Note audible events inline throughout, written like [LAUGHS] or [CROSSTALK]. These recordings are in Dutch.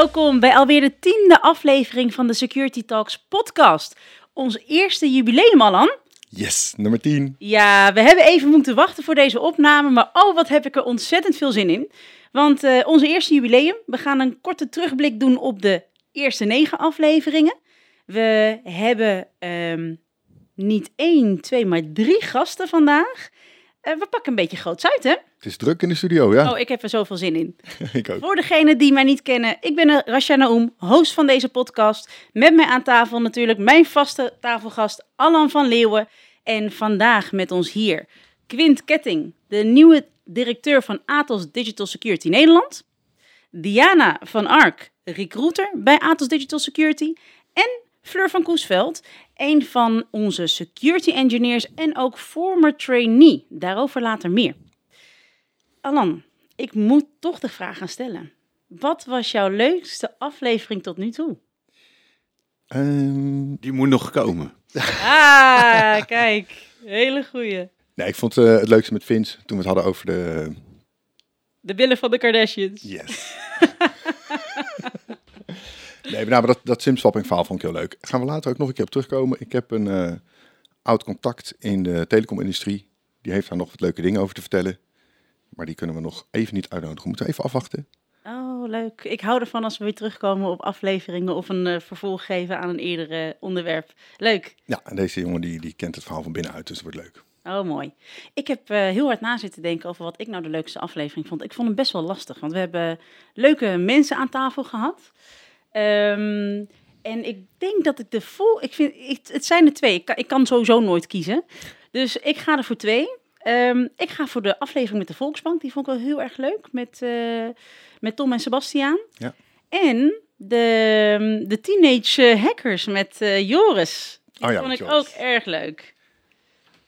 Welkom bij alweer de tiende aflevering van de Security Talks podcast. Ons eerste jubileum, Alan. Yes, nummer 10. Ja, we hebben even moeten wachten voor deze opname, maar oh, wat heb ik er ontzettend veel zin in. Want uh, onze eerste jubileum, we gaan een korte terugblik doen op de eerste negen afleveringen. We hebben um, niet één, twee, maar drie gasten vandaag. Uh, we pakken een beetje groots uit, hè? Het is druk in de studio, ja. Oh, ik heb er zoveel zin in. [LAUGHS] ik ook. Voor degenen die mij niet kennen, ik ben Rasha Naoum, host van deze podcast. Met mij aan tafel natuurlijk mijn vaste tafelgast Alan van Leeuwen. En vandaag met ons hier Quint Ketting, de nieuwe directeur van Atos Digital Security Nederland. Diana van Ark, recruiter bij Atos Digital Security. En Fleur van Koesveld, een van onze security engineers en ook former trainee. Daarover later meer. Alan, ik moet toch de vraag gaan stellen. Wat was jouw leukste aflevering tot nu toe? Um... Die moet nog komen. Ah, [LAUGHS] kijk. Hele goeie. Nee, ik vond uh, het leukste met Vince toen we het hadden over de... De billen van de Kardashians. Yes. [LAUGHS] nee, maar dat, dat SIM-swapping verhaal vond ik heel leuk. Gaan we later ook nog een keer op terugkomen. Ik heb een uh, oud contact in de telecomindustrie. Die heeft daar nog wat leuke dingen over te vertellen. Maar die kunnen we nog even niet uitnodigen. We moeten even afwachten. Oh, leuk. Ik hou ervan als we weer terugkomen op afleveringen of een uh, vervolg geven aan een eerder onderwerp. Leuk. Ja, en deze jongen die, die kent het verhaal van binnenuit, dus het wordt leuk. Oh, mooi. Ik heb uh, heel hard na zitten denken over wat ik nou de leukste aflevering vond. Ik vond hem best wel lastig, want we hebben leuke mensen aan tafel gehad. Um, en ik denk dat ik de vol... Ik vind, ik, het zijn er twee. Ik kan, ik kan sowieso nooit kiezen. Dus ik ga er voor twee. Um, ik ga voor de aflevering met de Volksbank. Die vond ik wel heel erg leuk. Met, uh, met Tom en Sebastiaan. Ja. En de, de Teenage Hackers met uh, Joris. Die oh ja, vond ik Joris. ook erg leuk.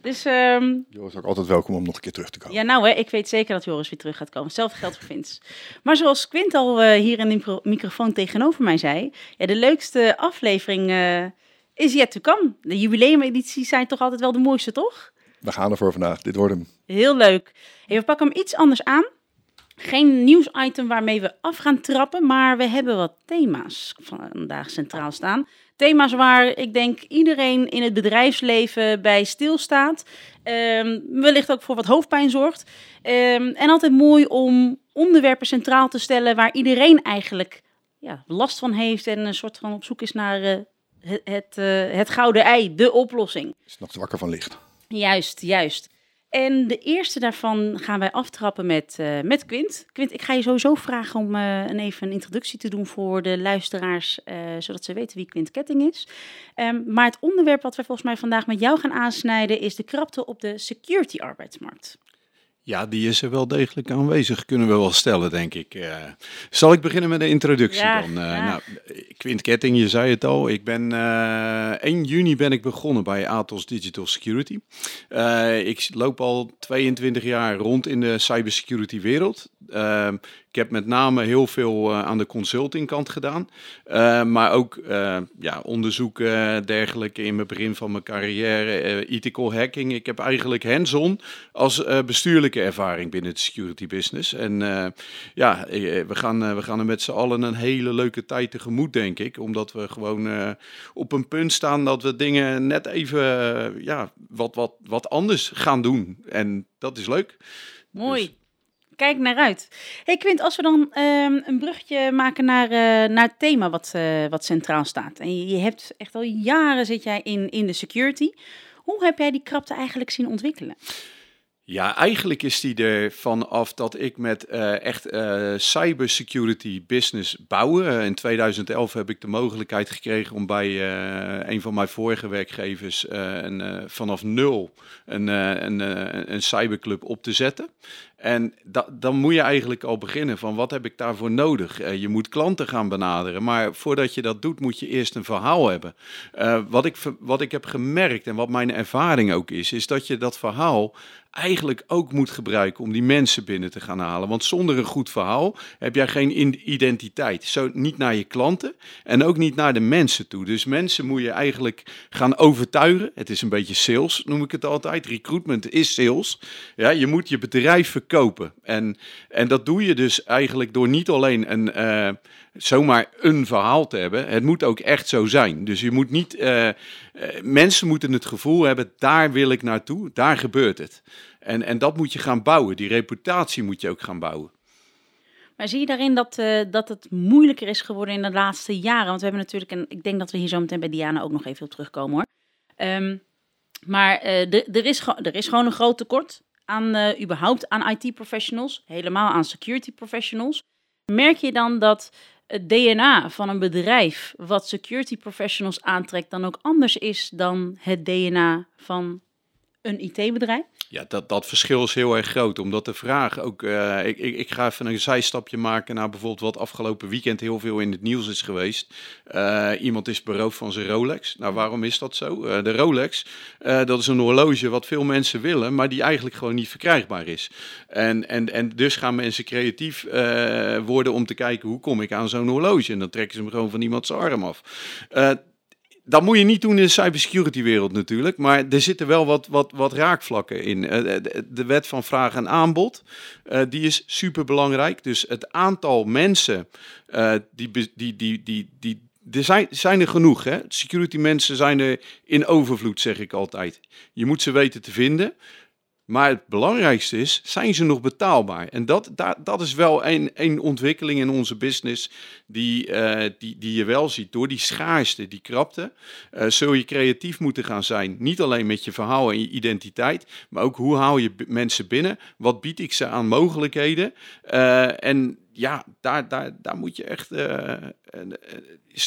Dus, um, Joris is ook altijd welkom om nog een keer terug te komen. Ja, nou hè, ik weet zeker dat Joris weer terug gaat komen. Hetzelfde geldt voor Vince. Maar zoals Quint al uh, hier in de micro microfoon tegenover mij zei, ja, de leukste aflevering uh, is yet to come. De jubileumedities zijn toch altijd wel de mooiste, toch? We gaan ervoor vandaag. Dit wordt hem. Heel leuk. Hey, we pakken hem iets anders aan. Geen nieuwsitem waarmee we af gaan trappen, maar we hebben wat thema's vandaag centraal staan. Thema's waar ik denk iedereen in het bedrijfsleven bij stilstaat. Um, wellicht ook voor wat hoofdpijn zorgt. Um, en altijd mooi om onderwerpen centraal te stellen waar iedereen eigenlijk ja, last van heeft en een soort van op zoek is naar uh, het, het, uh, het gouden ei, de oplossing. Is nog zwakker van licht. Juist, juist. En de eerste daarvan gaan wij aftrappen met, uh, met Quint. Quint, ik ga je sowieso vragen om uh, een even een introductie te doen voor de luisteraars, uh, zodat ze weten wie Quint Ketting is. Um, maar het onderwerp wat wij volgens mij vandaag met jou gaan aansnijden is de krapte op de security arbeidsmarkt. Ja, die is er wel degelijk aanwezig, kunnen we wel stellen, denk ik. Uh, zal ik beginnen met de introductie ja, dan? Uh, ja. nou, Quint Ketting, je zei het al. Ik ben, uh, 1 juni ben ik begonnen bij Atos Digital Security. Ik loop al 22 jaar rond in de cybersecurity wereld. Uh, ik heb met name heel veel uh, aan de consultingkant gedaan. Uh, maar ook uh, ja, onderzoeken dergelijke in mijn begin van mijn carrière. ethical hacking. Ik heb eigenlijk hands-on als bestuurlijke ervaring binnen de security business. En ja, we gaan, we gaan er met z'n allen een hele leuke tijd tegemoet, denk ik. Omdat we gewoon op een punt staan dat we dingen net even ja, wat, wat, wat anders gaan doen. En dat is leuk. Mooi. Dus, Kijk naar uit. Hey Quint, als we dan um, een brugje maken naar, uh, naar het thema wat, uh, wat centraal staat. En je, hebt echt al jaren zit jij in, in de security. Hoe heb jij die krapte eigenlijk zien ontwikkelen? Ja, eigenlijk is die er vanaf dat ik met uh, echt cybersecurity business bouwen. In 2011 heb ik de mogelijkheid gekregen om bij een van mijn vorige werkgevers een, vanaf nul een, een, een cyberclub op te zetten. En da dan moet je eigenlijk al beginnen van wat heb ik daarvoor nodig? Uh, je moet klanten gaan benaderen, maar voordat je dat doet moet je eerst een verhaal hebben. Uh, wat, ik, wat ik heb gemerkt en wat mijn ervaring ook is, is dat je dat verhaal eigenlijk ook moet gebruiken om die mensen binnen te gaan halen. Want zonder een goed verhaal heb jij geen identiteit. Zo niet naar je klanten en ook niet naar de mensen toe. Dus mensen moet je eigenlijk gaan overtuigen. Het is een beetje sales, noem ik het altijd. Recruitment is sales. Ja, je moet je bedrijf verkopen. En, en dat doe je dus eigenlijk door niet alleen een, uh, zomaar een verhaal te hebben. Het moet ook echt zo zijn. Dus je moet niet. Uh, uh, mensen moeten het gevoel hebben: daar wil ik naartoe, daar gebeurt het. En, en dat moet je gaan bouwen. Die reputatie moet je ook gaan bouwen. Maar zie je daarin dat, uh, dat het moeilijker is geworden in de laatste jaren? Want we hebben natuurlijk, en ik denk dat we hier zo meteen bij Diana ook nog even op terugkomen hoor. Um, maar er, is er is gewoon een groot tekort aan überhaupt aan IT-professionals, helemaal aan security professionals. Merk je dan dat het DNA van een bedrijf wat security professionals aantrekt dan ook anders is dan het DNA van een IT-bedrijf? Ja, dat, dat verschil is heel erg groot. Omdat de vraag ook. Uh, ik, ik, ik, ga even een zijstapje maken naar bijvoorbeeld wat afgelopen weekend heel veel in het nieuws is geweest. Uh, iemand is beroofd van zijn Rolex. Nou, waarom is dat zo? Uh, de Rolex, dat is een horloge wat veel mensen willen, maar die eigenlijk gewoon niet verkrijgbaar is. En, en, en dus gaan mensen creatief worden om te kijken hoe kom ik aan zo'n horloge. En dan trekken ze hem gewoon van iemands arm af dat moet je niet doen in de cybersecurity wereld natuurlijk, maar er zitten wel wat, wat, wat raakvlakken in. Eh, de wet van vraag en aanbod, uh, die is super belangrijk. Dus het aantal mensen die, die, die, die, die, er zijn, zijn er genoeg. Hè? Security mensen zijn er in overvloed, zeg ik altijd. Je moet ze weten te vinden. Maar het belangrijkste is, zijn ze nog betaalbaar? En dat, dat, dat is wel een, een ontwikkeling in onze business die, uh, die, die je wel ziet. Door die schaarste, die krapte, uh, zul je creatief moeten gaan zijn. Niet alleen met je verhaal en je identiteit, maar ook hoe haal je mensen binnen? Wat bied ik ze aan mogelijkheden? Uh, en ja, daar, daar, daar moet je echt,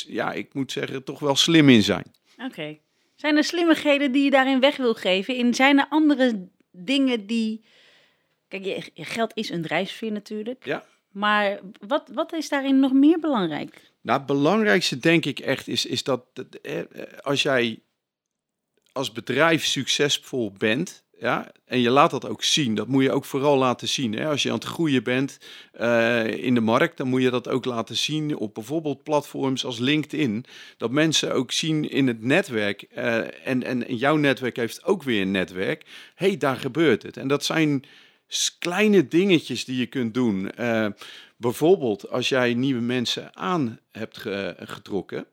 ja, ik moet zeggen, toch wel slim in zijn. Oké. Zijn er slimmigheden die je daarin weg wil geven? In zijn er andere dingen die. Kijk, je, je geld is een drijfveer natuurlijk. Ja. Maar wat, wat is daarin nog meer belangrijk? Nou, het belangrijkste denk ik echt is, is dat als jij als bedrijf succesvol bent, ja, en je laat dat ook zien. Dat moet je ook vooral laten zien. Hè? Als je aan het groeien bent uh, in de markt, dan moet je dat ook laten zien op bijvoorbeeld platforms als LinkedIn. Dat mensen ook zien in het netwerk. Uh, en, en, jouw netwerk heeft ook weer een netwerk. Hé, hey, daar gebeurt het. En dat zijn kleine dingetjes die je kunt doen. Uh, bijvoorbeeld als jij nieuwe mensen aan hebt getrokken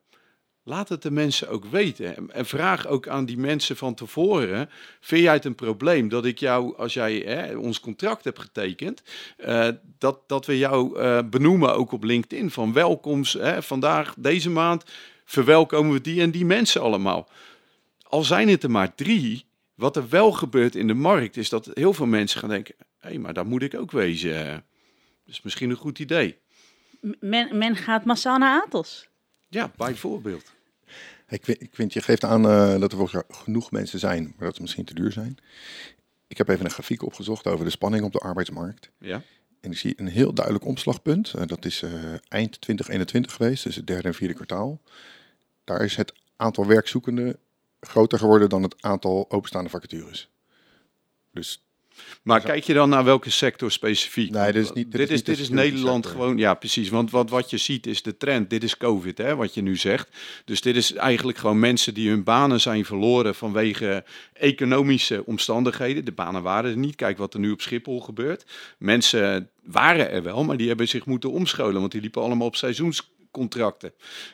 Laat het de mensen ook weten. En vraag ook aan die mensen van tevoren: vind jij het een probleem dat ik jou, als jij hè, ons contract hebt getekend, uh, dat, dat we jou uh, benoemen ook op LinkedIn? Van welkomst, hè, vandaag, deze maand, verwelkomen we die en die mensen allemaal. Al zijn het er maar drie, wat er wel gebeurt in de markt, is dat heel veel mensen gaan denken: hé, hey, maar daar moet ik ook wezen. Dat is misschien een goed idee. Men, men gaat massaal naar Atos. Ja, bijvoorbeeld. Ik vind, je geeft aan uh, dat er voor genoeg mensen zijn, maar dat ze misschien te duur zijn. Ik heb even een grafiek opgezocht over de spanning op de arbeidsmarkt. Ja. En ik zie een heel duidelijk omslagpunt. Uh, dat is uh, eind 2021 geweest, dus het derde en vierde kwartaal. Daar is het aantal werkzoekenden groter geworden dan het aantal openstaande vacatures. Dus maar kijk je dan naar welke sector specifiek? Nee, dit is, niet, dit, dit is, dit is Nederland gewoon. Ja, precies. Want wat, wat je ziet is de trend. Dit is COVID, hè, wat je nu zegt. Dus dit is eigenlijk gewoon mensen die hun banen zijn verloren vanwege economische omstandigheden. De banen waren er niet. Kijk wat er nu op Schiphol gebeurt. Mensen waren er wel, maar die hebben zich moeten omscholen, want die liepen allemaal op seizoens contracten.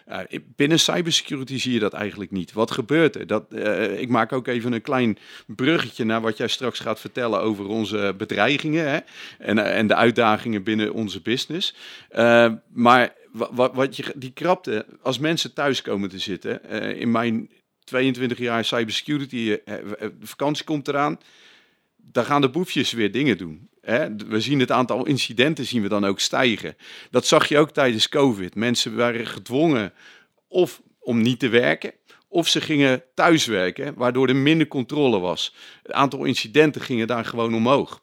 Uh, binnen cybersecurity zie je dat eigenlijk niet. Wat gebeurt er? Dat, uh, ik maak ook even een klein bruggetje naar wat jij straks gaat vertellen over onze bedreigingen hè? En, uh, en de uitdagingen binnen onze business. maar wat, wat je, die krapte, als mensen thuis komen te zitten, in mijn 22 jaar cybersecurity, vakantie komt eraan, dan gaan de boefjes weer dingen doen. Hè? We zien het aantal incidenten zien we dan ook stijgen. Dat zag je ook tijdens COVID. Mensen waren gedwongen of om niet te werken, of ze gingen thuiswerken, waardoor er minder controle was. Het aantal incidenten gingen daar gewoon omhoog.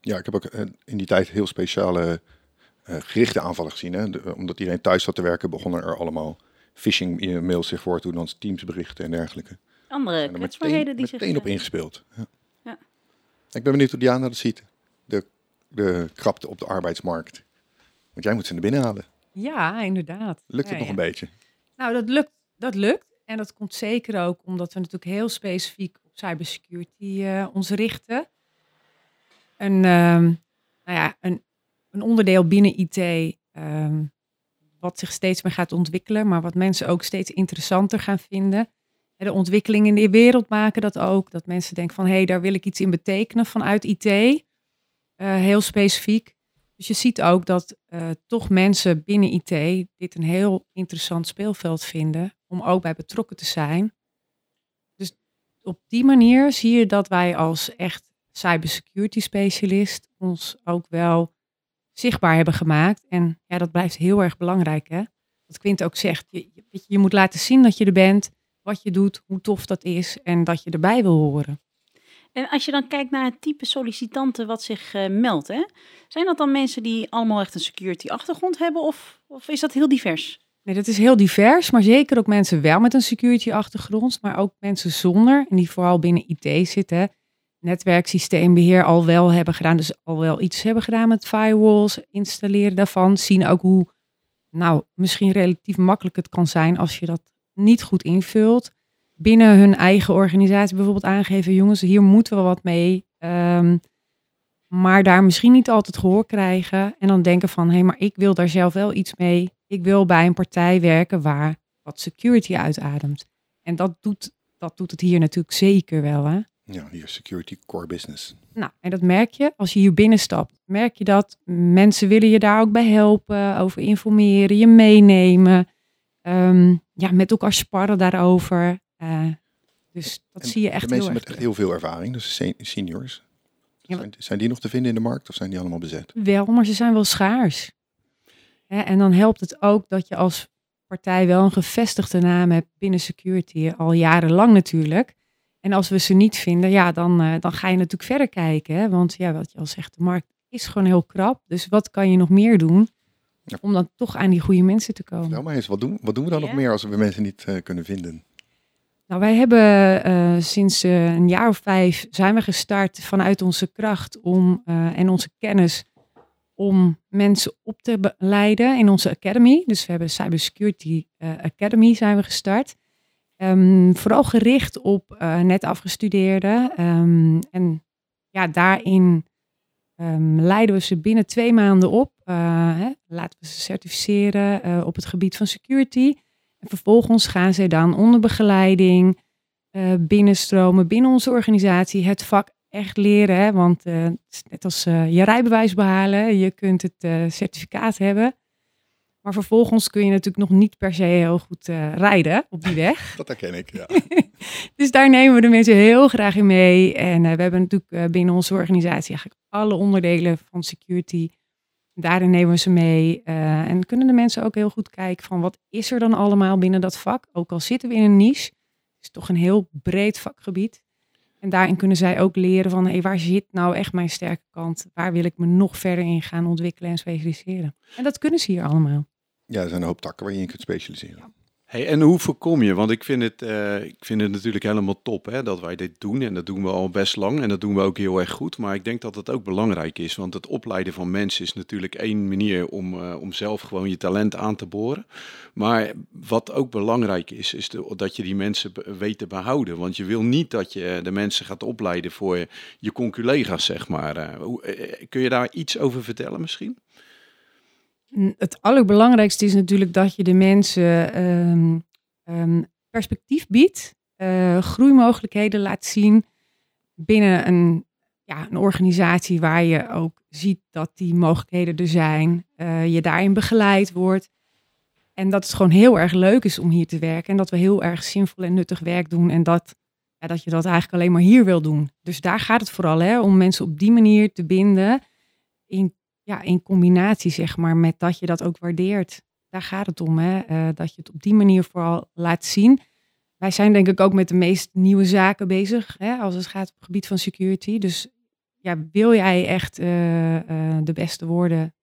Ja, ik heb ook eh, in die tijd heel speciale uh, gerichte aanvallen gezien. Hè? De, omdat iedereen thuis zat te werken, begonnen er allemaal phishing mails zich voor te doen, teamsberichten en dergelijke. Andere kwetsbaarheden die zich... meteen op ingespeeld. Ja. Ik ben benieuwd hoe Diana dat ziet. De, de krapte op de arbeidsmarkt. Want jij moet ze naar binnen halen. Ja, inderdaad. Lukt het Ja, nog ja. een beetje? Nou, dat lukt, dat lukt. En dat komt zeker ook omdat we natuurlijk heel specifiek op cybersecurity eh, ons richten. Een, ehm, nou ja, een, een onderdeel binnen IT ehm, wat zich steeds meer gaat ontwikkelen, maar wat mensen ook steeds interessanter gaan vinden. De ontwikkelingen in de wereld maken dat ook. Dat mensen denken van, hé, hey, daar wil ik iets in betekenen vanuit IT. Eh, heel specifiek. Dus je ziet ook dat eh, toch mensen binnen IT dit een heel interessant speelveld vinden om ook bij betrokken te zijn. Dus op die manier zie je dat wij als echt cybersecurity specialist ons ook wel zichtbaar hebben gemaakt. En ja, dat blijft heel erg belangrijk. Hè? Wat Quint ook zegt, je, je moet laten zien dat je er bent, wat je doet, hoe tof dat is en dat je erbij wil horen. En als je dan kijkt naar het type sollicitanten wat zich eh, meldt, hè? zijn dat dan mensen die allemaal echt een security achtergrond hebben of, of is dat heel divers? Nee, dat is heel divers, maar zeker ook mensen wel met een security achtergrond, maar ook mensen zonder en die vooral binnen IT zitten. Netwerksysteembeheer al wel hebben gedaan, dus al wel iets hebben gedaan met firewalls, installeren daarvan, zien ook hoe, nou, misschien relatief makkelijk het kan zijn als je dat niet goed invult. Binnen hun eigen organisatie bijvoorbeeld aangeven, jongens, hier moeten we wat mee. Ehm, maar daar misschien niet altijd gehoor krijgen. En dan denken van, hé, hey, maar ik wil daar zelf wel iets mee. Ik wil bij een partij werken waar wat security uitademt. En dat doet, dat doet het hier natuurlijk zeker wel. Hè? Ja, hier security core business. Nou, en dat merk je als je hier binnenstapt. Merk je dat mensen willen je daar ook bij helpen, over informeren, je meenemen. Ehm, ja, met elkaar sparren daarover. Eh, dus dat En zie je echt de heel mensen met echt heel veel ervaring, dus sen- seniors. Zijn, zijn die nog te vinden in de markt of zijn die allemaal bezet? Wel, maar ze zijn wel schaars. Hè, en dan helpt het ook dat je als partij wel een gevestigde naam hebt binnen security, al jarenlang natuurlijk. En als we ze niet vinden, ja, dan, eh, dan ga je natuurlijk verder kijken. Hè? Want ja, wat je al zegt, de markt is gewoon heel krap. Dus wat kan je nog meer doen Ja. om dan toch aan die goede mensen te komen? Vertel maar eens, wat doen, wat doen we dan Ja. nog meer als we mensen niet eh, kunnen vinden? Nou, wij hebben eh, sinds eh, een jaar of vijf zijn we gestart vanuit onze kracht om, eh, en onze kennis om mensen op te leiden in onze academy. Dus we hebben Cybersecurity eh, Academy zijn we gestart. Ehm, vooral gericht op eh, net afgestudeerden. Ehm, en ja, daarin ehm, leiden we ze binnen twee maanden op. Eh, hè, laten we ze certificeren eh, op het gebied van security. En vervolgens gaan zij dan onder begeleiding eh, binnenstromen binnen onze organisatie. Het vak echt leren. Hè? Want net als je rijbewijs behalen. Je kunt het certificaat hebben. Maar vervolgens kun je natuurlijk nog niet per se heel goed eh, rijden op die weg. [LAUGHS] Dat herken ik, ja. [LAUGHS] Dus daar nemen we de mensen heel graag in mee. En eh, we hebben natuurlijk eh, binnen onze organisatie eigenlijk alle onderdelen van security. Daarin nemen we ze mee. en kunnen de mensen ook heel goed kijken van wat is er dan allemaal binnen dat vak. Ook al zitten we in een niche. Het is toch een heel breed vakgebied. En daarin kunnen zij ook leren van hey, waar zit nou echt mijn sterke kant? Waar wil ik me nog verder in gaan ontwikkelen en specialiseren? En dat kunnen ze hier allemaal. Ja, er zijn een hoop takken waar je in kunt specialiseren. Hey, en hoe voorkom je? Want ik vind het, eh, ik vind het natuurlijk helemaal top hè, dat wij dit doen. En dat doen we al best lang. En dat doen we ook heel erg goed. Maar ik denk dat het ook belangrijk is. Want het opleiden van mensen is natuurlijk één manier om, eh, om zelf gewoon je talent aan te boren. Maar wat ook belangrijk is, is dat je die mensen weet te behouden. Want je wil niet dat je de mensen gaat opleiden voor je conculega's, zeg maar. Eh, kun je daar iets over vertellen misschien? Het allerbelangrijkste is natuurlijk dat je de mensen ehm, ehm, perspectief biedt, eh, groeimogelijkheden laat zien binnen een, ja, een organisatie waar je ook ziet dat die mogelijkheden er zijn, eh, je daarin begeleid wordt. En dat het gewoon heel erg leuk is om hier te werken en dat we heel erg zinvol en nuttig werk doen en dat, ja, dat je dat eigenlijk alleen maar hier wil doen. Dus daar gaat het vooral hè, om mensen op die manier te binden in ja, in combinatie, zeg maar, met dat je dat ook waardeert. Daar gaat het om, hè? eh, dat je het op die manier vooral laat zien. Wij zijn denk ik ook met de meest nieuwe zaken bezig, hè, als het gaat op het gebied van security. Dus ja, wil jij echt eh, eh, de beste worden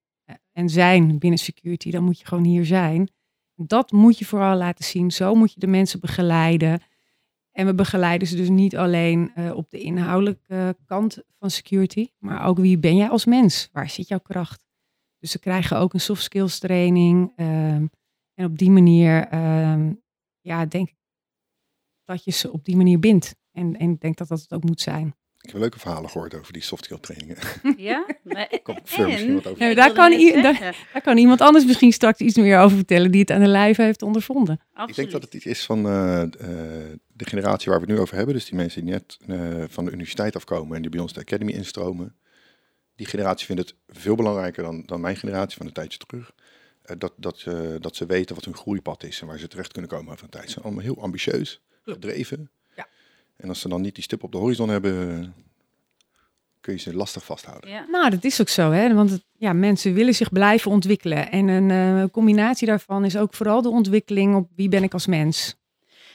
en zijn binnen security, dan moet je gewoon hier zijn. Dat moet je vooral laten zien. Zo moet je de mensen begeleiden. En we begeleiden ze dus niet alleen eh, op de inhoudelijke kant van security, maar ook wie ben jij als mens? Waar zit jouw kracht? Dus ze krijgen ook een soft skills training. ehm, en op die manier, ehm, ja, denk ik dat je ze op die manier bindt. En, en ik denk dat dat het ook moet zijn. Ik heb leuke verhalen gehoord over die soft skill trainingen. [LAUGHS] Ja? Maar- [LAUGHS] Kom ik Fleur misschien en- wat over. Ja, ik daar kan i- daar- kan iemand anders misschien straks iets meer over vertellen die het aan de lijve heeft ondervonden. Ik denk absoluut. dat het iets is van eh, eh, de generatie waar we het nu over hebben. Dus die mensen die net eh, van de universiteit afkomen en die bij ons de academy instromen. Die generatie vindt het veel belangrijker dan, dan mijn generatie van een tijdje terug. Eh, dat, dat, eh, dat ze weten wat hun groeipad is en waar ze terecht kunnen komen over een tijd. Ze zijn allemaal heel ambitieus, gedreven. En als ze dan niet die stip op de horizon hebben, kun je ze lastig vasthouden. Ja. Nou, dat is ook zo, hè? Want het- ja, mensen willen zich blijven ontwikkelen. En een eh, combinatie daarvan is ook vooral de ontwikkeling op wie ben ik als mens.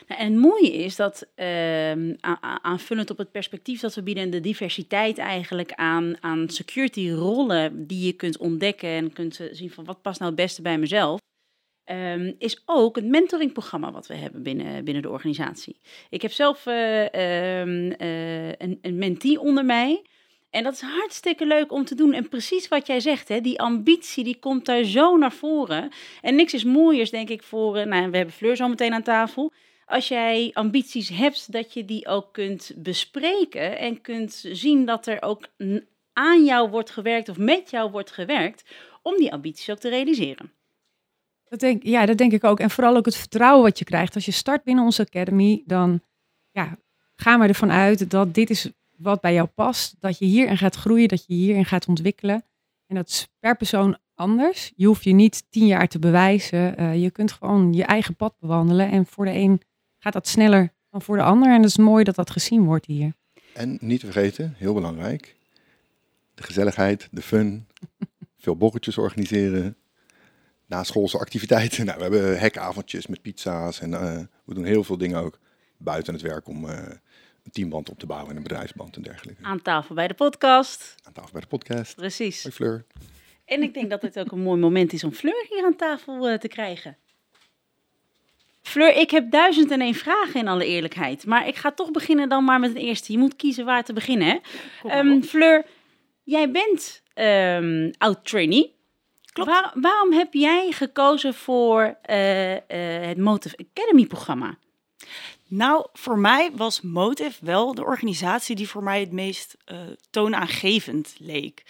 Nou, en het mooie is dat, ehm, aanvullend op het perspectief dat we bieden en de diversiteit eigenlijk aan, aan security rollen die je kunt ontdekken en kunt eh, zien van wat past nou het beste bij mezelf, ehm, is ook het mentoringprogramma wat we hebben binnen, binnen de organisatie. Ik heb zelf eh, ehm, eh, een, een mentee onder mij. En dat is hartstikke leuk om te doen. En precies wat jij zegt, hè, die ambitie die komt daar zo naar voren. En niks is mooiers, denk ik, voor. eh, Nou, we hebben Fleur zo meteen aan tafel als jij ambities hebt, dat je die ook kunt bespreken en kunt zien dat er ook aan jou wordt gewerkt of met jou wordt gewerkt om die ambities ook te realiseren. Dat denk, ja, dat denk ik ook. En vooral ook het vertrouwen wat je krijgt. Als je start binnen onze academy, dan ja, gaan we ervan uit dat dit is wat bij jou past. Dat je hierin gaat groeien, dat je hierin gaat ontwikkelen. En dat is per persoon anders. Je hoeft je niet tien jaar te bewijzen. Eh, je kunt gewoon je eigen pad bewandelen. En voor de een gaat dat sneller dan voor de ander. En dat is mooi dat dat gezien wordt hier. En niet te vergeten, heel belangrijk, de gezelligheid, de fun, [LAUGHS] veel borreltjes organiseren, naschoolse activiteiten. [LAUGHS] Nou, we hebben hekavondjes met pizza's en eh, we doen heel veel dingen ook buiten het werk om eh, een teamband op te bouwen en een bedrijfsband en dergelijke. Aan tafel bij de podcast. Aan tafel bij de podcast. Precies. Hoi Fleur. En ik denk dat het ook een mooi moment is om Fleur hier aan tafel eh, te krijgen. Fleur, ik heb duizend en één vragen in alle eerlijkheid. Maar ik ga toch beginnen dan maar met het eerste. Je moet kiezen waar te beginnen. Hè? Ehm, Fleur, jij bent ehm oud-trainee. Klopt. Waar- waarom heb jij gekozen voor eh, eh, het Motive Academy programma? Nou, voor mij was Motive wel de organisatie die voor mij het meest eh, toonaangevend leek.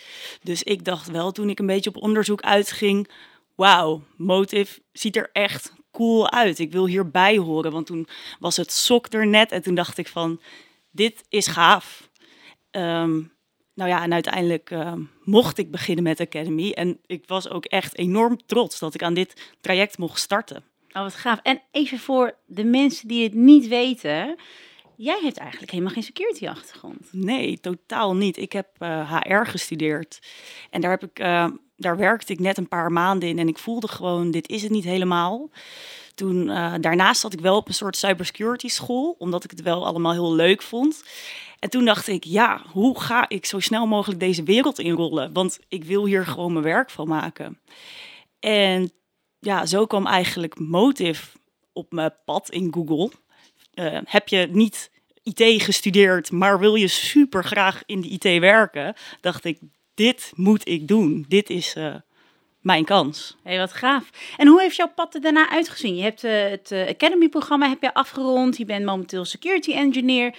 Dus ik dacht wel toen ik een beetje op onderzoek uitging, wauw, Motive ziet er echt cool uit. Ik wil hierbij horen, want toen was het sok er net en toen dacht ik van, dit is gaaf. Ehm, nou ja, en uiteindelijk ehm, mocht ik beginnen met Academy en ik was ook echt enorm trots dat ik aan dit traject mocht starten. Oh, wat gaaf. En even voor de mensen die het niet weten. Jij hebt eigenlijk helemaal geen security achtergrond. Nee, totaal niet. Ik heb eh, HR gestudeerd en daar, heb ik, eh, daar werkte ik net een paar maanden in en ik voelde gewoon, dit is het niet helemaal. Toen, eh, daarnaast zat ik wel op een soort cybersecurity school, omdat ik het wel allemaal heel leuk vond. En toen dacht ik, ja, hoe ga ik zo snel mogelijk deze wereld inrollen? Want ik wil hier gewoon mijn werk van maken. En ja, zo kwam eigenlijk Motive op mijn pad in Google. Eh, heb je niet IT gestudeerd, maar wil je super graag in de IT werken? Dacht ik, dit moet ik doen. Dit is eh, mijn kans. Hé, wat gaaf. En hoe heeft jouw pad er daarna uitgezien? Je hebt eh, het Academy-programma heb je afgerond. Je bent momenteel security engineer.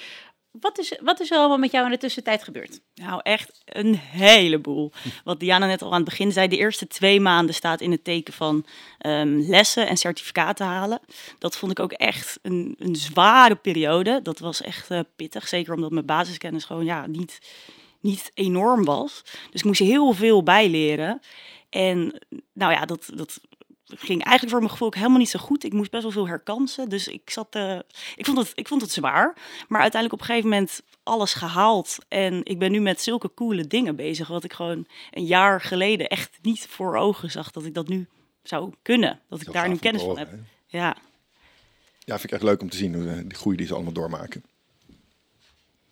Wat is, wat is er allemaal met jou in de tussentijd gebeurd? Nou, echt een heleboel. Wat Diana net al aan het begin zei, de eerste twee maanden staat in het teken van ehm, lessen en certificaten halen. Dat vond ik ook echt een, een zware periode. Dat was echt eh, pittig, zeker omdat mijn basiskennis gewoon ja, niet, niet enorm was. Dus ik moest heel veel bijleren. En nou ja, dat, dat ging eigenlijk voor mijn gevoel ook helemaal niet zo goed. Ik moest best wel veel herkansen. Dus ik zat, eh, ik, vond het, ik vond het zwaar. Maar uiteindelijk op een gegeven moment alles gehaald. En ik ben nu met zulke coole dingen bezig. Wat ik gewoon een jaar geleden echt niet voor ogen zag. Dat ik dat nu zou kunnen. Dat ik daar nu kennis van heb. Ja. Ja, vind ik echt leuk om te zien hoe de, die groei die ze allemaal doormaken.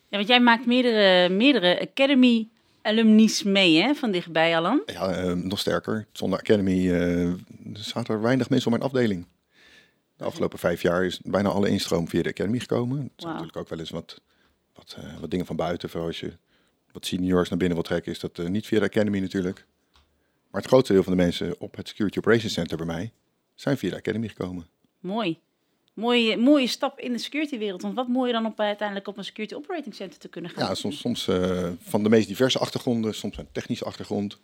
Ja, want jij maakt meerdere, meerdere Academy alumni's mee, hè, van dichtbij, Alan. Ja, eh, nog sterker. Zonder Academy eh, zaten er weinig mensen op mijn afdeling. De afgelopen vijf jaar is bijna alle instroom via de Academy gekomen. Er zijn Wauw. natuurlijk ook wel eens wat, wat, eh, wat dingen van buiten. Voor als je wat seniors naar binnen wil trekken, is dat eh, niet via de Academy natuurlijk. Maar het grootste deel van de mensen op het Security Operations Center bij mij zijn via de Academy gekomen. Mooi. Mooie, mooie stap in de security-wereld. Want wat mooier dan op, uiteindelijk op een security operating center te kunnen gaan. Ja, soms, soms eh, van de meest diverse achtergronden, soms een technische achtergrond.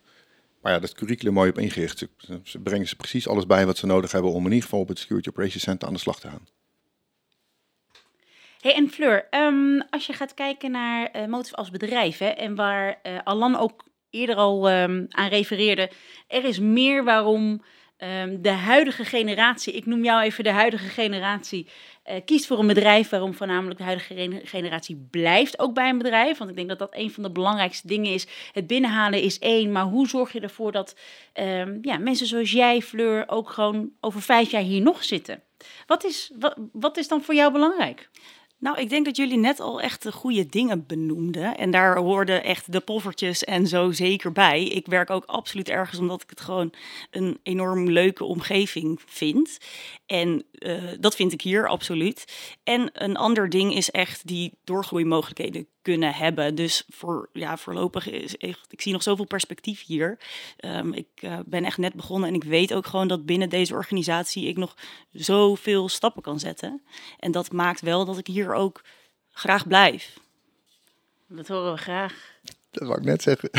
Maar ja, dat curriculum mooi op ingericht. Ze, ze brengen ze precies alles bij wat ze nodig hebben om in ieder geval op het Security Operations Center aan de slag te gaan. Hey, en Fleur, ehm, als je gaat kijken naar Motive als bedrijf, hè, en waar eh, Alan ook eerder al ehm, aan refereerde, er is meer waarom ehm, de huidige generatie, ik noem jou even de huidige generatie, eh, kiest voor een bedrijf, waarom voornamelijk de huidige gene- generatie blijft ook bij een bedrijf. Want ik denk dat dat een van de belangrijkste dingen is. Het binnenhalen is één, maar hoe zorg je ervoor dat ehm, ja, mensen zoals jij, Fleur, ook gewoon over vijf jaar hier nog zitten? Wat is, wat, wat is dan voor jou belangrijk? Nou, ik denk dat jullie net al echt de goede dingen benoemden. En daar hoorden echt de poffertjes en zo zeker bij. Ik werk ook absoluut ergens omdat ik het gewoon een enorm leuke omgeving vind. En eh, dat vind ik hier absoluut. En een ander ding is echt die doorgroeimogelijkheden kunnen hebben. Dus voor, ja, voorlopig is ik zie nog zoveel perspectief hier. Ehm, ik eh, ben echt net begonnen en ik weet ook gewoon dat binnen deze organisatie ik nog zoveel stappen kan zetten. En dat maakt wel dat ik hier ook graag blijf. Dat horen we graag. Dat wou ik net zeggen.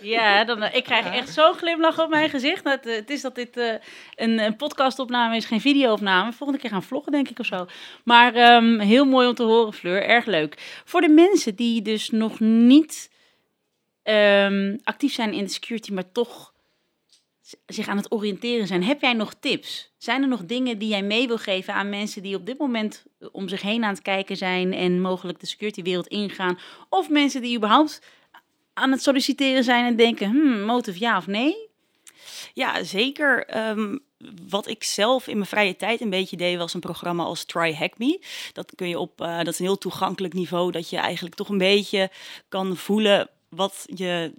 Ja, dan, eh, ik krijg echt zo'n glimlach op mijn gezicht. Het, eh, het is dat dit eh, een, een podcastopname is, geen videoopname. Volgende keer gaan vloggen, denk ik, of zo. Maar ehm, heel mooi om te horen, Fleur. Erg leuk. Voor de mensen die dus nog niet ehm, actief zijn in de security, maar toch zich aan het oriënteren zijn. Heb jij nog tips? Zijn er nog dingen die jij mee wil geven aan mensen die op dit moment om zich heen aan het kijken zijn en mogelijk de securitywereld ingaan? Of mensen die überhaupt aan het solliciteren zijn en denken, hmm, motive ja of nee? Ja, zeker. Ehm, wat ik zelf in mijn vrije tijd een beetje deed, was een programma als Try Hack Me. Dat kun je op, eh, dat is een heel toegankelijk niveau, dat je eigenlijk toch een beetje kan voelen wat je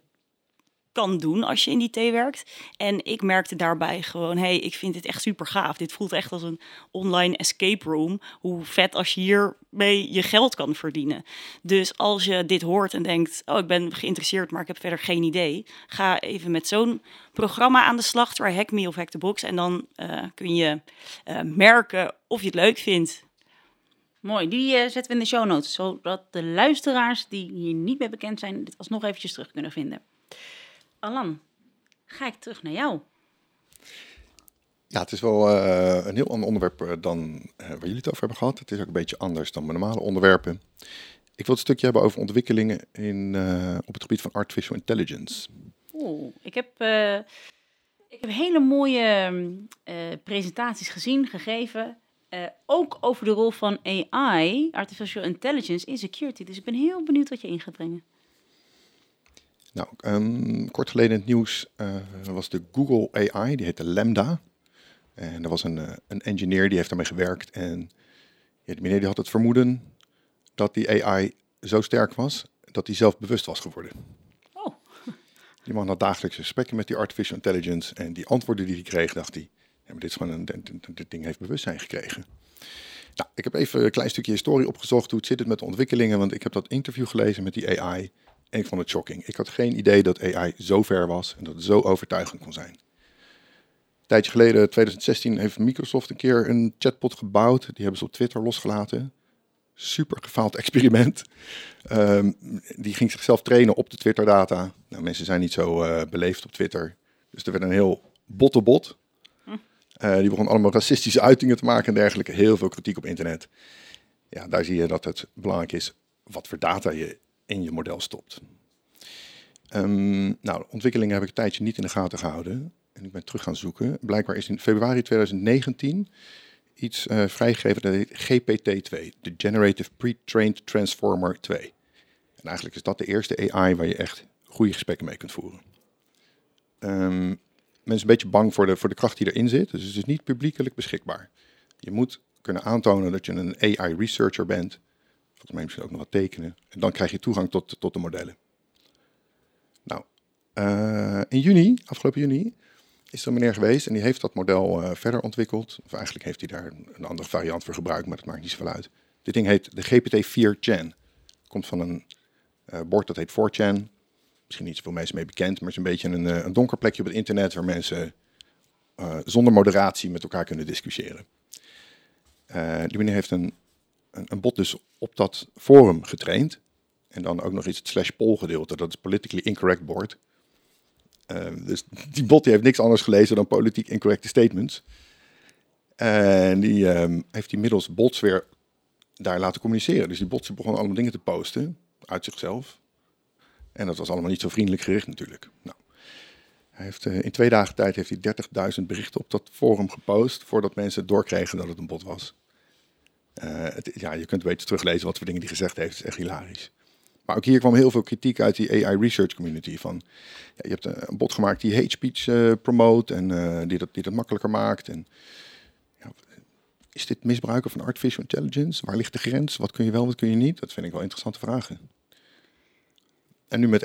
kan doen als je in die thee werkt. En ik merkte daarbij gewoon, hey, ik vind dit echt super gaaf. Dit voelt echt als een online escape room. Hoe vet als je hiermee je geld kan verdienen. Dus als je dit hoort en denkt, oh, ik ben geïnteresseerd, maar ik heb verder geen idee. Ga even met zo'n programma aan de slag, Try Hack Me of Hack the Box. En dan eh, kun je eh, merken of je het leuk vindt. Mooi, die eh, zetten we in de show notes, zodat de luisteraars die hier niet mee bekend zijn, dit alsnog eventjes terug kunnen vinden. Alan, ga ik terug naar jou. Ja, het is wel eh, een heel ander onderwerp eh, dan eh, waar jullie het over hebben gehad. Het is ook een beetje anders dan mijn normale onderwerpen. Ik wil het stukje hebben over ontwikkelingen in, op het gebied van artificial intelligence. Oeh, ik heb, ik heb hele mooie presentaties gezien, gegeven. ook over de rol van AI, artificial intelligence, in security. Dus ik ben heel benieuwd wat je in gaat brengen. Nou, ehm, kort geleden in het nieuws eh, was de Google AI, die heette Lambda. En er was een, eh, een engineer die heeft daarmee gewerkt. En ja, die meneer die had het vermoeden dat die AI zo sterk was dat hij zelf bewust was geworden. Oh. [LAUGHS] Die man had dagelijkse gesprekken met die artificial intelligence. En die antwoorden die hij kreeg, dacht hij, ja, maar dit, is gewoon een, dit ding heeft bewustzijn gekregen. Nou, ik heb even een klein stukje historie opgezocht. Hoe het zit het met de ontwikkelingen? Want ik heb dat interview gelezen met die AI. Ik vond het shocking. Ik had geen idee dat AI zo ver was en dat het zo overtuigend kon zijn. Een tijdje geleden, 2016, heeft Microsoft een keer een chatbot gebouwd. Die hebben ze op Twitter losgelaten. Super gefaald experiment. Ehm, die ging zichzelf trainen op de Twitter-data. Nou, mensen zijn niet zo eh, beleefd op Twitter. Dus er werd een heel botte bot. Eh, die begon allemaal racistische uitingen te maken en dergelijke. Heel veel kritiek op internet. Ja, daar zie je dat het belangrijk is wat voor data je in je model stopt. Ehm, nou, ontwikkelingen heb ik een tijdje niet in de gaten gehouden. En ik ben terug gaan zoeken. Blijkbaar is in februari 2019 iets eh, vrijgegeven dat heet GPT-2. De Generative Pre-trained Transformer 2. En eigenlijk is dat de eerste AI waar je echt goede gesprekken mee kunt voeren. Ehm, mensen zijn een beetje bang voor de, voor de kracht die erin zit. Dus het is niet publiekelijk beschikbaar. Je moet kunnen aantonen dat je een AI-researcher bent. Volgens mij misschien ook nog wat tekenen. En dan krijg je toegang tot, tot de modellen. Nou, eh, in juni, afgelopen juni, is er een meneer geweest en die heeft dat model eh, verder ontwikkeld. Of eigenlijk heeft hij daar een andere variant voor gebruikt, maar dat maakt niet zoveel uit. Dit ding heet de GPT-4chan. Komt van een eh, bord dat heet 4chan. Misschien niet zoveel mensen mee bekend, maar het is een beetje een, een donker plekje op het internet waar mensen zonder moderatie met elkaar kunnen discussiëren. Die meneer heeft een, een, bot dus op dat forum getraind. En dan ook nog iets het slash poll gedeelte, dat is politically incorrect board. Eh, dus die bot die heeft niks anders gelezen dan politiek incorrecte statements. En die ehm, heeft die middels bots weer daar laten communiceren. Dus die bots begonnen allemaal dingen te posten uit zichzelf. En dat was allemaal niet zo vriendelijk gericht natuurlijk. Nou, hij heeft, eh, in twee dagen tijd heeft hij 30.000 berichten op dat forum gepost... voordat mensen doorkregen dat het een bot was. Eh, ja, je kunt beter teruglezen wat voor dingen hij gezegd heeft. Het is echt hilarisch. Maar ook hier kwam heel veel kritiek uit die AI research community. Van, ja, je hebt een, bot gemaakt die hate speech eh, promote en eh, die, dat, die dat makkelijker maakt. En, ja, is dit misbruiken van artificial intelligence? Waar ligt de grens? Wat kun je wel, wat kun je niet? Dat vind ik wel interessante vragen. En nu met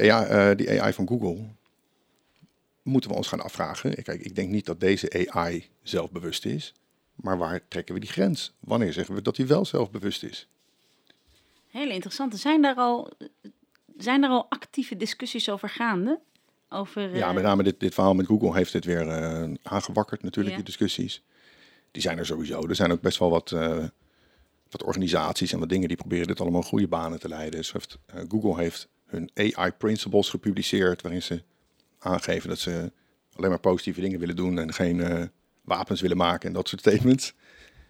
die AI van Google moeten we ons gaan afvragen. Kijk, ik denk niet dat deze AI zelfbewust is. Maar waar trekken we die grens? Wanneer zeggen we dat hij wel zelfbewust is? Hele interessante. Zijn daar al, zijn daar al actieve discussies over gaande? Over, Ja, eh, met name dit, dit verhaal met Google heeft dit weer eh, aangewakkerd natuurlijk, Ja. die discussies. Die zijn er sowieso. Er zijn ook best wel wat, eh, wat organisaties en wat dingen die proberen dit allemaal goede banen te leiden. Zo heeft, Google heeft hun AI principles gepubliceerd, waarin ze aangeven dat ze alleen maar positieve dingen willen doen en geen wapens willen maken en dat soort statements.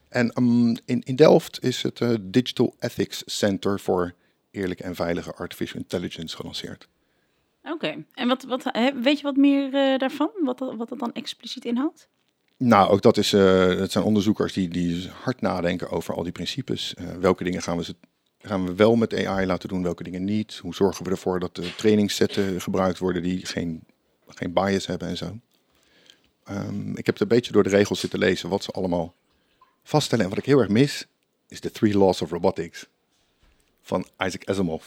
En ehm, in, in Delft is het eh, Digital Ethics Center voor eerlijke en veilige artificial intelligence gelanceerd. Oké. En wat, wat, weet je wat meer eh, daarvan? Wat, wat dat dan expliciet inhoudt? Nou, ook dat is, eh het zijn onderzoekers die, die hard nadenken over al die principes. Welke dingen gaan we, ze- gaan we wel met AI laten doen, welke dingen niet? Hoe zorgen we ervoor dat de trainingssetten gebruikt worden die geen, geen bias hebben en zo? Ehm, ik heb het een beetje door de regels zitten lezen wat ze allemaal vaststellen. En wat ik heel erg mis, is de Three Laws of Robotics van Isaac Asimov.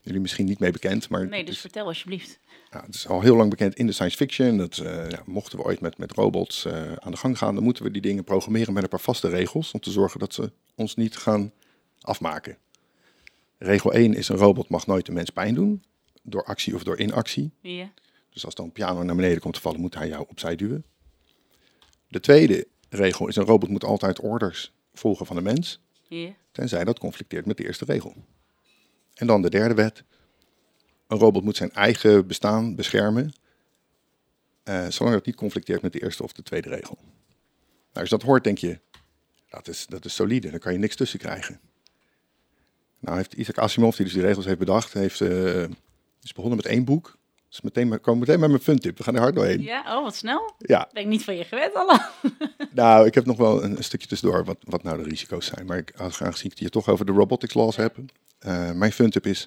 Jullie misschien niet mee bekend, maar Nee, dus is- vertel alsjeblieft. ja, het is al heel lang bekend in de science fiction. Dat eh, ja, mochten we ooit met, met robots eh, aan de gang gaan, dan moeten we die dingen programmeren met een paar vaste regels. Om te zorgen dat ze ons niet gaan afmaken. Regel 1 is een robot mag nooit een mens pijn doen. Door actie of door inactie. Ja. Dus als dan een piano naar beneden komt te vallen, moet hij jou opzij duwen. De tweede regel is een robot moet altijd orders volgen van de mens. Ja. Tenzij dat conflicteert met de eerste regel. En dan de derde wet. Een robot moet zijn eigen bestaan beschermen. eh, zolang dat niet conflicteert met de eerste of de tweede regel. Nou, als je dat hoort, denk je, dat is, dat is solide, daar kan je niks tussen krijgen. Nou heeft Isaac Asimov, die dus die regels heeft bedacht, heeft, eh, is begonnen met één boek. Dus meteen, komen meteen met mijn fun tip, we gaan er hard doorheen. ja, oh, wat snel. Ja, Ben ik niet van je gewend, Allah. [LAUGHS] nou, ik heb nog wel een, een stukje tussendoor wat, wat nou de risico's zijn. Maar ik, als- aangezien ik het hier toch over de robotics laws heb. eh, mijn fun tip is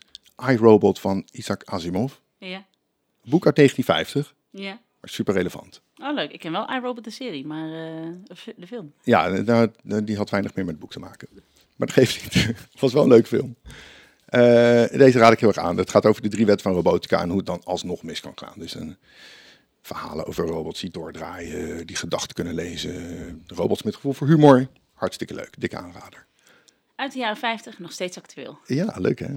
iRobot van Isaac Asimov. Ja. Boek uit 1950, Ja. maar super relevant. Oh, leuk. Ik ken wel iRobot de serie, maar eh, de fi- de film. Ja, nou, die had weinig meer met het boek te maken. Maar dat geeft niet. [LAUGHS] Het was wel een leuk film. Eh, deze raad ik heel erg aan. Het gaat over de drie wetten van robotica en hoe het dan alsnog mis kan gaan. Dus een, verhalen over robots die doordraaien, die gedachten kunnen lezen. Robots met gevoel voor humor. Hartstikke leuk. Dikke aanrader. Uit de jaren 50, nog steeds actueel. Ja, leuk hè?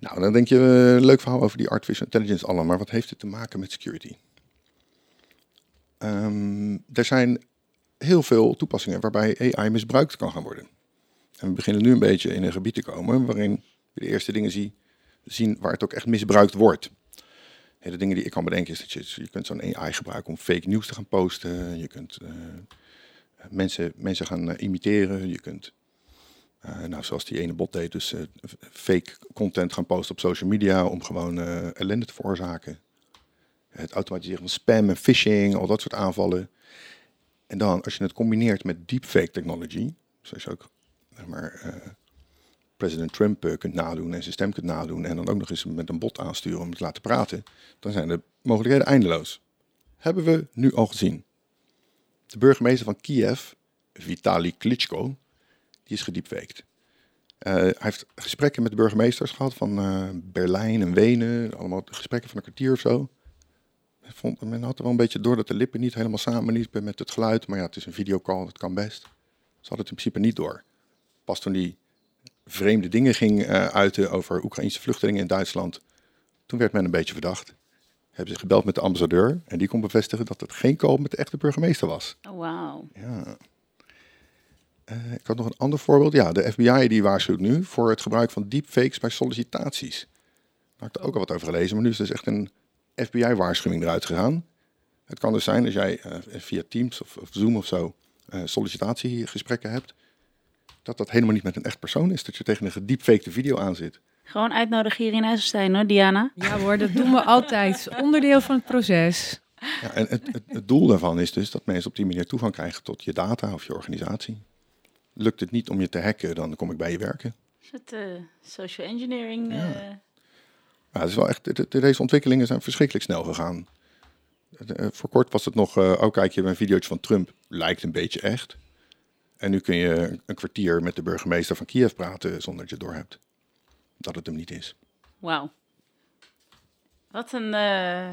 Nou, dan denk je, eh, leuk verhaal over die artificial intelligence allemaal, maar wat heeft het te maken met security? Ehm, er zijn heel veel toepassingen waarbij AI misbruikt kan gaan worden. En we beginnen nu een beetje in een gebied te komen waarin de eerste dingen zien, zien waar het ook echt misbruikt wordt. De dingen die ik kan bedenken is dat je, je kunt zo'n AI gebruiken om fake nieuws te gaan posten. Je kunt eh, mensen, mensen gaan eh, imiteren. Je kunt eh, nou, zoals die ene bot deed, dus fake content gaan posten op social media om gewoon ellende te veroorzaken. Het automatiseren van spam en phishing, al dat soort aanvallen. En dan, als je het combineert met deepfake technology, zoals je ook zeg maar, president Trump eh, kunt nadoen en zijn stem kunt nadoen, en dan ook nog eens met een bot aansturen om hem te laten praten, dan zijn de mogelijkheden eindeloos. Hebben we nu al gezien. De burgemeester van Kiev, Vitali Klitschko, die is gediepfaked. Eh, hij heeft gesprekken met de burgemeesters gehad van eh, Berlijn en Wenen. Allemaal gesprekken van een kwartier of zo. vond, men had er wel een beetje door dat de lippen niet helemaal samen liepen met het geluid. Maar ja, het is een videocall, dat kan best. Ze hadden het in principe niet door. Pas toen die vreemde dingen ging eh, uiten over Oekraïnse vluchtelingen in Duitsland, toen werd men een beetje verdacht. Hebben ze gebeld met de ambassadeur en die kon bevestigen dat het geen call met de echte burgemeester was. Oh, wauw. Ja. Eh, ik had nog een ander voorbeeld. Ja, de FBI die waarschuwt nu voor het gebruik van deepfakes bij sollicitaties. Daar heb ik er ook al wat over gelezen, maar nu is dus echt een FBI-waarschuwing eruit gegaan. Het kan dus zijn als jij eh, via Teams of, of Zoom of zo sollicitatiegesprekken hebt, dat dat helemaal niet met een echt persoon is. Dat je tegen een gediepfakte video aan zit. Gewoon uitnodigen hier in IJsselstein hoor, Diana. Ja hoor, dat doen we altijd. Onderdeel van het proces. Ja, en het, het, het doel daarvan is dus dat mensen op die manier toegang krijgen tot je data of je organisatie. Lukt het niet om je te hacken, dan kom ik bij je werken. Is het eh, social engineering? Ja. eh, Ja, het is wel echt, de- de- deze ontwikkelingen zijn verschrikkelijk snel gegaan. Eh, Voor kort was het nog, eh oh kijk je een videootje van Trump, lijkt een beetje echt. En nu kun je een kwartier met de burgemeester van Kiev praten zonder dat je het doorhebt. Dat het hem niet is. Wauw. Wat een... eh,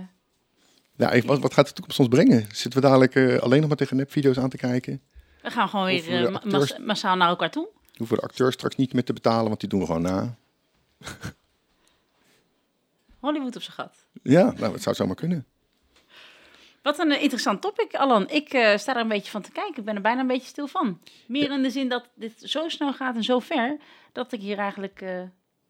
Ja, even, wat, wat gaat de toekomst ons brengen? Zitten we dadelijk eh, alleen nog maar tegen nepvideo's aan te kijken? we gaan gewoon weer eh, ma- acteurs- mas- massaal naar elkaar toe. Hoeven de acteurs straks niet meer te betalen, want die doen we gewoon na. Hollywood op zijn gat. Ja, nou, het zou zomaar kunnen. Wat een eh, interessant topic, Alan. Ik eh, sta er een beetje van te kijken. Ik ben er bijna een beetje stil van. Meer in de zin dat dit zo snel gaat en zo ver, dat ik hier eigenlijk eh,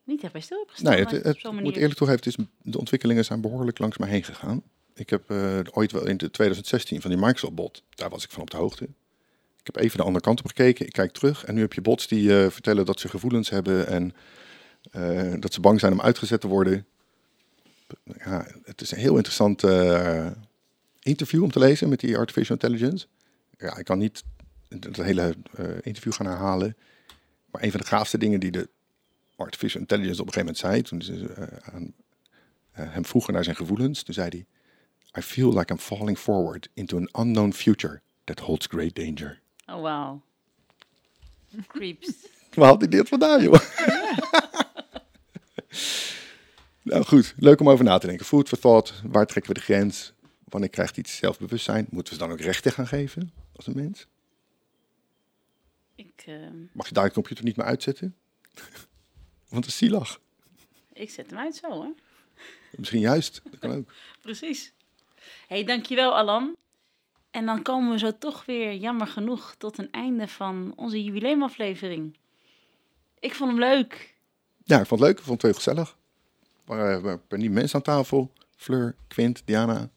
niet echt bij stil heb gestaan. Nee, het, het, moet eerlijk toegeven, het is, de ontwikkelingen zijn behoorlijk langs mij heen gegaan. Ik heb ooit wel in de 2016 van die Microsoft-bot, daar was ik van op de hoogte. Ik heb even de andere kant op gekeken, ik kijk terug en nu heb je bots die vertellen dat ze gevoelens hebben en dat ze bang zijn om uitgezet te worden. Ja, het is een heel interessant interview om te lezen met die artificial intelligence. Ja, ik kan niet het hele eh, interview gaan herhalen, maar een van de gaafste dingen die de artificial intelligence op een gegeven moment zei, toen ze eh, aan, eh, hem vroegen naar zijn gevoelens, toen zei hij, I feel like I'm falling forward into an unknown future that holds great danger. Oh, wauw. Creeps. [LAUGHS] Waar had hij dit vandaan, joh? [LAUGHS] nou goed, leuk om over na te denken. Food for thought, waar trekken we de grens? Wanneer krijgt iets zelfbewustzijn? Moeten we ze dan ook rechten gaan geven als een mens? ik, eh, Mag je daar de computer niet meer uitzetten? [LAUGHS] Want dat is zielig. ik zet hem uit zo, hoor. Misschien juist, dat kan ook. [LAUGHS] Precies. hey, dankjewel Alan. En dan komen we zo toch weer, jammer genoeg, tot een einde van onze jubileumaflevering. Ik vond hem leuk. Ja, ik vond het leuk. Ik vond het heel gezellig. Er waren een paar nieuwe mensen aan tafel. Fleur, Quint, Diana.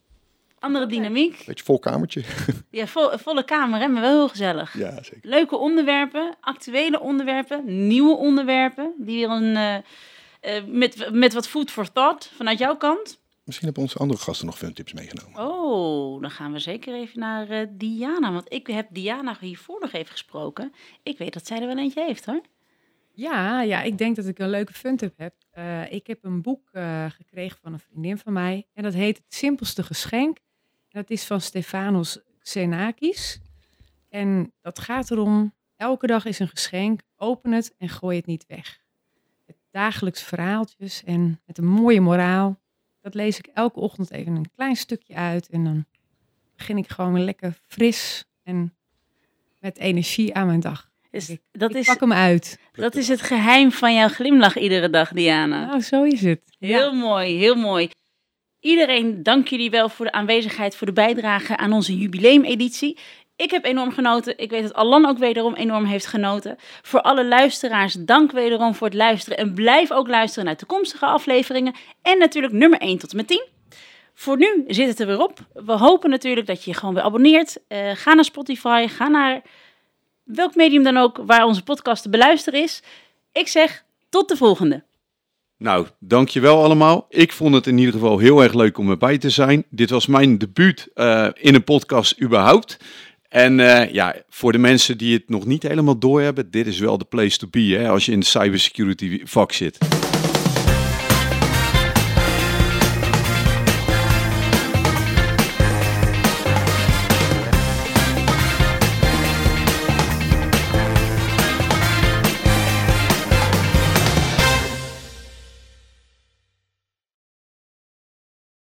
Andere dynamiek. Beetje vol kamertje. [LAUGHS] Ja, vo- volle kamer, hè, maar wel heel gezellig. ja, zeker. Leuke onderwerpen, actuele onderwerpen, nieuwe onderwerpen. Die weer een, eh, eh, met, met wat food for thought vanuit jouw kant. Misschien hebben onze andere gasten nog fun tips meegenomen. Oh, dan gaan we zeker even naar eh, Diana. Want ik heb Diana hiervoor nog even gesproken. Ik weet dat zij er wel eentje heeft hoor. Ja, ja, ik denk dat ik een leuke fun-tip heb. Eh, ik heb een boek eh, gekregen van een vriendin van mij. En dat heet Het Simpelste Geschenk. Dat is van Stefanos Xenakis. En dat gaat erom, elke dag is een geschenk. Open het en gooi het niet weg. Dagelijks verhaaltjes en met een mooie moraal. Dat lees ik elke ochtend even een klein stukje uit. En dan begin ik gewoon lekker fris en met energie aan mijn dag. Dus Ik- dat, ik is, pak hem uit. dat is het geheim van jouw glimlach iedere dag, Diana. Nou, zo is het. Heel mooi, heel mooi. Iedereen, dank jullie wel voor de aanwezigheid, voor de bijdrage aan onze jubileumeditie. Ik heb enorm genoten. Ik weet dat Alan ook wederom enorm heeft genoten. Voor alle luisteraars, dank wederom voor het luisteren. En blijf ook luisteren naar toekomstige afleveringen. En natuurlijk nummer 1 tot en met 10. Voor nu zit het er weer op. We hopen natuurlijk dat je je gewoon weer abonneert. Eh, ga naar Spotify, ga naar welk medium dan ook waar onze podcast te beluisteren is. Ik zeg tot de volgende. Nou, dankjewel allemaal. Ik vond het in ieder geval heel erg leuk om erbij te zijn. Dit was mijn debuut eh, in een podcast überhaupt. En eh, ja, voor de mensen die het nog niet helemaal doorhebben, dit is wel de place to be hè, als je in de cybersecurity vak zit.